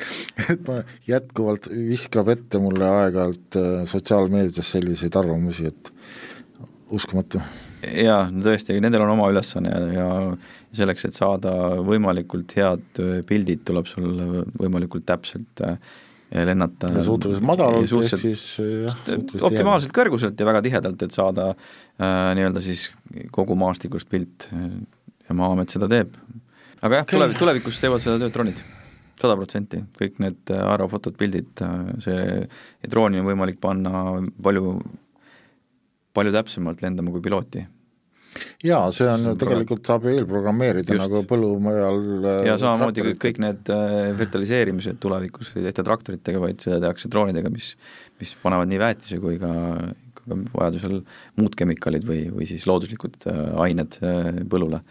et ma jätkuvalt viskab ette mulle aeg-ajalt äh, sotsiaalmeedias selliseid arvamusi, et uskumatu. jaa, no tõesti, nendel on oma ülesanne ja, ja selleks, et saada võimalikult head pildid, tuleb sul võimalikult täpselt ja lennata ja suhteliselt madalalt, ehk siis jah, optimaalselt kõrguselt ja väga tihedalt, et saada äh, nii-öelda siis kogu maastikust pilt ja Maa-amet seda teeb. aga jah, tulev-, tulevikus teevad seda tööd droonid, sada protsenti, kõik need aerofotod, pildid, see, drooni on võimalik panna palju, palju täpsemalt lendama kui pilooti jaa, see on ju tegelikult saab ju eelprogrammeerida Just. nagu põllumajal äh, ja samamoodi kõik, kõik need äh, virtualiseerimised tulevikus ei tehta traktoritega, vaid seda tehakse droonidega, mis mis panevad nii väetise kui ka, ka vajadusel muud kemikaalid või, või siis looduslikud äh, ained põllule,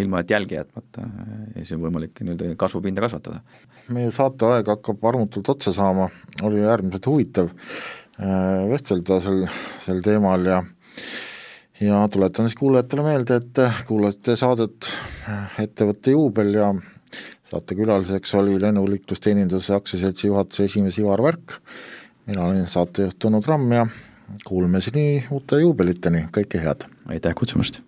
ilma et jälgi jätmata ja siis on võimalik nii-öelda kasvupinda kasvatada. meie saateaeg hakkab armutult otsa saama, oli äärmiselt huvitav vestelda sel, sel teemal ja ja tuletan siis kuulajatele meelde, et kuulasite saadet Ettevõtte juubel ja saatekülaliseks oli Lennuliiklusteeninduse aktsiaseltsi juhatuse esimees Ivar Värk, mina olin saatejuht Tõnu Tramm ja kuulmiseni uute juubeliteni, kõike head! aitäh kutsumast!